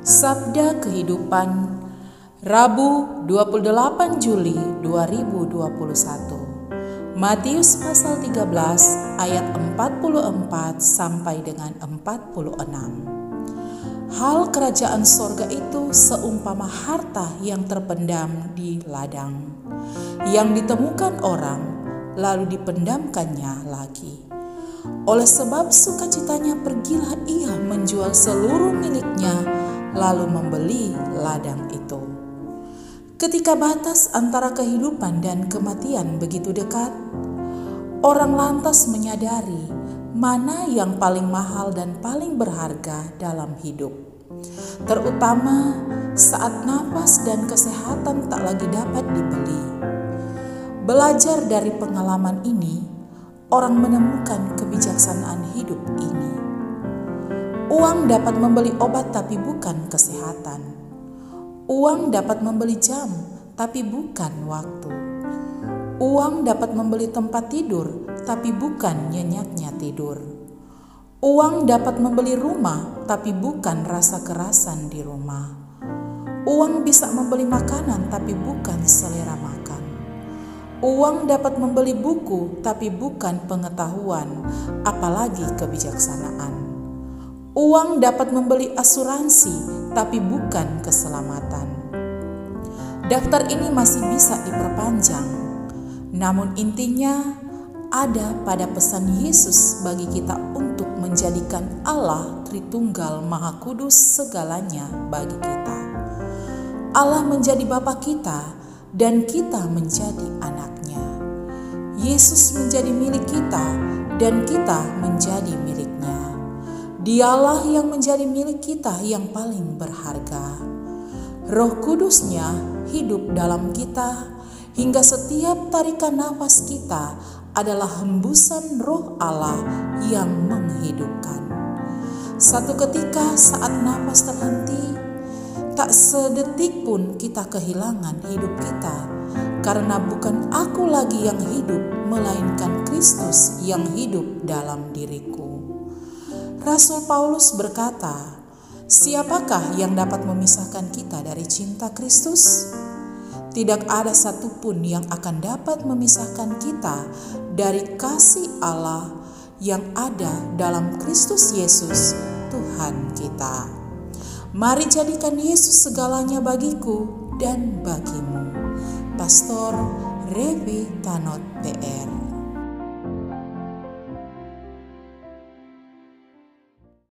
Sabda Kehidupan Rabu 28 Juli 2021 Matius pasal 13 ayat 44 sampai dengan 46 Hal kerajaan sorga itu seumpama harta yang terpendam di ladang yang ditemukan orang lalu dipendamkannya lagi. Oleh sebab sukacitanya pergilah ia menjual seluruh miliknya lalu membeli ladang itu. Ketika batas antara kehidupan dan kematian begitu dekat, orang lantas menyadari mana yang paling mahal dan paling berharga dalam hidup, terutama saat nafas dan kesehatan tak lagi dapat dibeli. Belajar dari pengalaman ini, orang menemukan kebijaksanaan hidup ini. Uang dapat membeli obat, tapi bukan kesehatan. Uang dapat membeli jam, tapi bukan waktu. Uang dapat membeli tempat tidur, tapi bukan nyenyaknya tidur. Uang dapat membeli rumah, tapi bukan rasa kerasan di rumah. Uang bisa membeli makanan, tapi bukan selera makan. Uang dapat membeli buku, tapi bukan pengetahuan, apalagi kebijaksanaan. Uang dapat membeli asuransi, tapi bukan keselamatan. Daftar ini masih bisa diperpanjang, namun intinya ada pada pesan Yesus bagi kita untuk menjadikan Allah Tritunggal Maha Kudus segalanya bagi kita. Allah menjadi Bapa kita dan kita menjadi anaknya. Yesus menjadi milik kita dan kita menjadi. Dialah yang menjadi milik kita yang paling berharga. Roh Kudusnya hidup dalam kita hingga setiap tarikan nafas kita adalah hembusan roh Allah yang menghidupkan. Satu ketika saat nafas terhenti, tak sedetik pun kita kehilangan hidup kita, karena bukan aku lagi yang hidup, melainkan Kristus yang hidup dalam diriku. Rasul Paulus berkata, "Siapakah yang dapat memisahkan kita dari cinta Kristus? Tidak ada satupun yang akan dapat memisahkan kita dari kasih Allah yang ada dalam Kristus Yesus, Tuhan kita." Mari jadikan Yesus segalanya bagiku dan bagimu. Pastor Revi Tanot PR